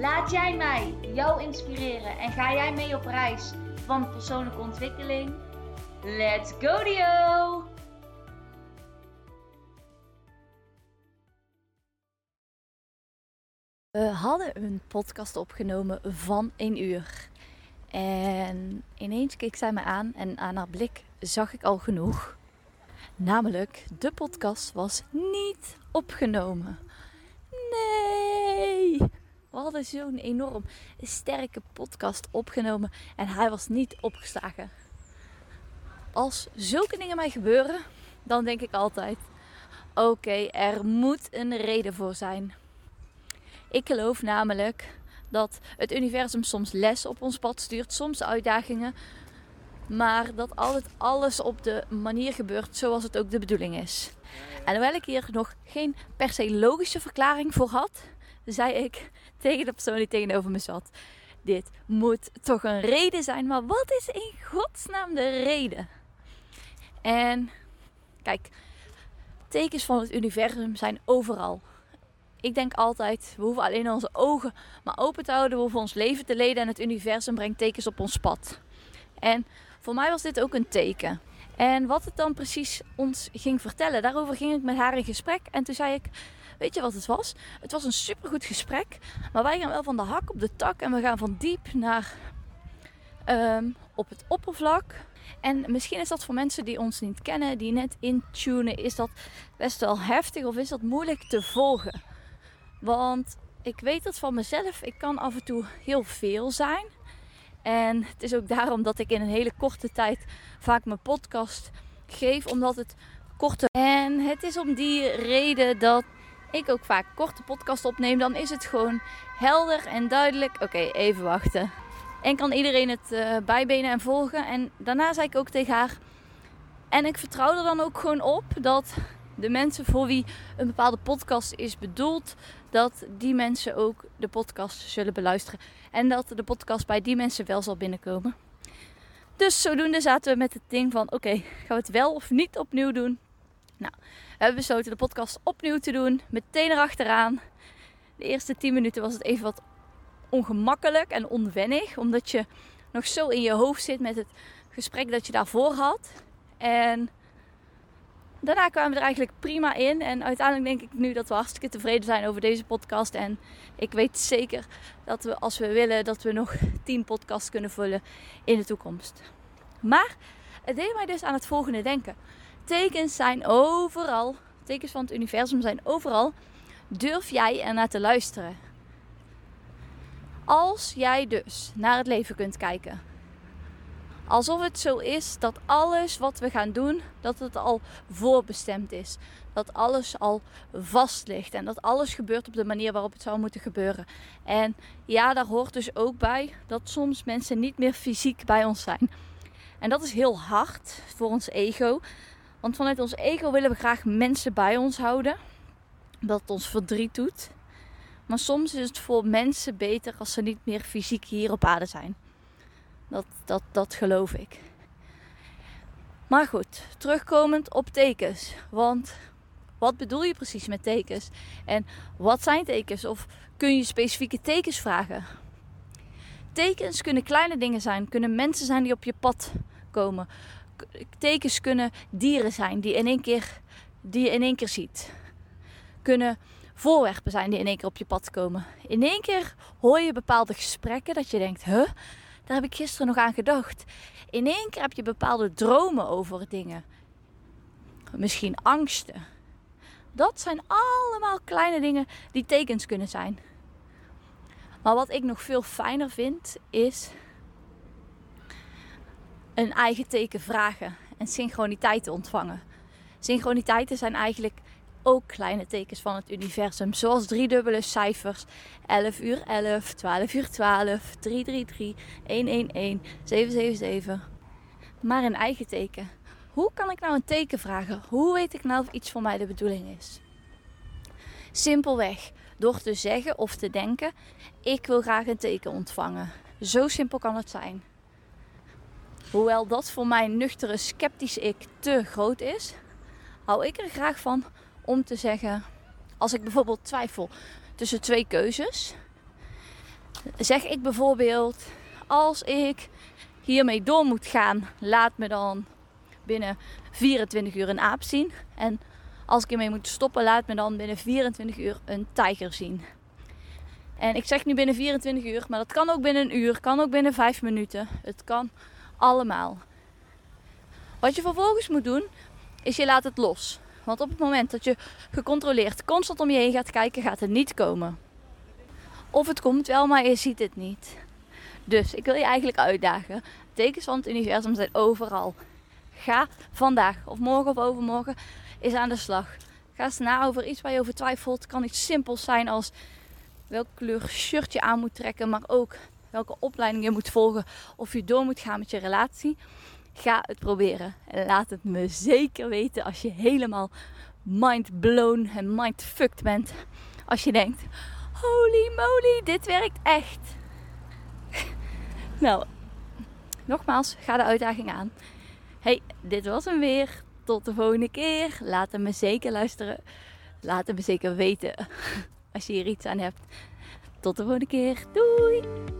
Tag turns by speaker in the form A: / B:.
A: Laat jij mij jou inspireren en ga jij mee op reis van persoonlijke ontwikkeling? Let's go Dio!
B: We hadden een podcast opgenomen van een uur. En ineens keek zij me aan en aan haar blik zag ik al genoeg. Namelijk, de podcast was niet opgenomen. We hadden zo'n enorm sterke podcast opgenomen en hij was niet opgeslagen. Als zulke dingen mij gebeuren, dan denk ik altijd: oké, er moet een reden voor zijn. Ik geloof namelijk dat het universum soms les op ons pad stuurt, soms uitdagingen, maar dat altijd alles op de manier gebeurt zoals het ook de bedoeling is. En hoewel ik hier nog geen per se logische verklaring voor had, zei ik tegen de persoon die tegenover me zat: Dit moet toch een reden zijn, maar wat is in godsnaam de reden? En kijk, tekens van het universum zijn overal. Ik denk altijd, we hoeven alleen onze ogen maar open te houden, we hoeven ons leven te leden en het universum brengt tekens op ons pad. En voor mij was dit ook een teken. En wat het dan precies ons ging vertellen, daarover ging ik met haar in gesprek. En toen zei ik, weet je wat het was? Het was een supergoed gesprek, maar wij gaan wel van de hak op de tak en we gaan van diep naar ehm, op het oppervlak. En misschien is dat voor mensen die ons niet kennen, die net intunen, is dat best wel heftig of is dat moeilijk te volgen. Want ik weet het van mezelf, ik kan af en toe heel veel zijn. En het is ook daarom dat ik in een hele korte tijd vaak mijn podcast geef, omdat het korte. En het is om die reden dat ik ook vaak korte podcast opneem. Dan is het gewoon helder en duidelijk. Oké, even wachten. En kan iedereen het uh, bijbenen en volgen. En daarna zei ik ook tegen haar. En ik vertrouw er dan ook gewoon op dat de mensen voor wie een bepaalde podcast is bedoeld, dat die mensen ook de podcast zullen beluisteren. En dat de podcast bij die mensen wel zal binnenkomen. Dus zodoende zaten we met het ding van: oké, gaan we het wel of niet opnieuw doen? Nou, we hebben besloten de podcast opnieuw te doen, meteen erachteraan. De eerste 10 minuten was het even wat ongemakkelijk en onwennig, omdat je nog zo in je hoofd zit met het gesprek dat je daarvoor had. En daarna kwamen we er eigenlijk prima in. En uiteindelijk denk ik nu dat we hartstikke tevreden zijn over deze podcast. En ik weet zeker dat we, als we willen, dat we nog 10 podcasts kunnen vullen in de toekomst. Maar het deed mij dus aan het volgende denken. Tekens zijn overal. Tekens van het universum zijn overal. Durf jij er naar te luisteren? Als jij dus naar het leven kunt kijken Alsof het zo is dat alles wat we gaan doen, dat het al voorbestemd is. Dat alles al vast ligt en dat alles gebeurt op de manier waarop het zou moeten gebeuren. En ja, daar hoort dus ook bij dat soms mensen niet meer fysiek bij ons zijn. En dat is heel hard voor ons ego. Want vanuit ons ego willen we graag mensen bij ons houden. Dat ons verdriet doet. Maar soms is het voor mensen beter als ze niet meer fysiek hier op aarde zijn. Dat, dat, dat geloof ik. Maar goed, terugkomend op tekens. Want wat bedoel je precies met tekens? En wat zijn tekens? Of kun je specifieke tekens vragen? Tekens kunnen kleine dingen zijn, kunnen mensen zijn die op je pad komen. Tekens kunnen dieren zijn die, in één keer, die je in één keer ziet. Kunnen voorwerpen zijn die in één keer op je pad komen. In één keer hoor je bepaalde gesprekken dat je denkt, huh? Daar heb ik gisteren nog aan gedacht. In één keer heb je bepaalde dromen over dingen. Misschien angsten. Dat zijn allemaal kleine dingen die tekens kunnen zijn. Maar wat ik nog veel fijner vind is een eigen teken vragen en synchroniteiten ontvangen. Synchroniteiten zijn eigenlijk ook kleine tekens van het universum, zoals driedubbele cijfers 11 uur 11, 12 uur 12, 333, 111, 777. Maar een eigen teken. Hoe kan ik nou een teken vragen? Hoe weet ik nou of iets voor mij de bedoeling is? Simpelweg door te zeggen of te denken: ik wil graag een teken ontvangen. Zo simpel kan het zijn. Hoewel dat voor mijn nuchtere, sceptische ik te groot is, hou ik er graag van om te zeggen: als ik bijvoorbeeld twijfel tussen twee keuzes, zeg ik bijvoorbeeld: als ik hiermee door moet gaan, laat me dan binnen 24 uur een aap zien. En als ik hiermee moet stoppen, laat me dan binnen 24 uur een tijger zien. En ik zeg nu binnen 24 uur, maar dat kan ook binnen een uur, kan ook binnen 5 minuten. Het kan allemaal. Wat je vervolgens moet doen, is je laat het los. Want op het moment dat je gecontroleerd constant om je heen gaat kijken, gaat het niet komen. Of het komt wel, maar je ziet het niet. Dus ik wil je eigenlijk uitdagen. Tekens van het universum zijn overal. Ga vandaag of morgen of overmorgen eens aan de slag. Ga eens na over iets waar je over twijfelt. Het kan iets simpels zijn als welke kleur shirt je aan moet trekken, maar ook welke opleiding je moet volgen of je door moet gaan met je relatie. Ga het proberen en laat het me zeker weten als je helemaal mind blown en mind fucked bent. Als je denkt: holy moly, dit werkt echt. nou, nogmaals, ga de uitdaging aan. Hey, dit was hem weer. Tot de volgende keer. Laat hem me zeker luisteren. Laat hem me zeker weten als je hier iets aan hebt. Tot de volgende keer. Doei!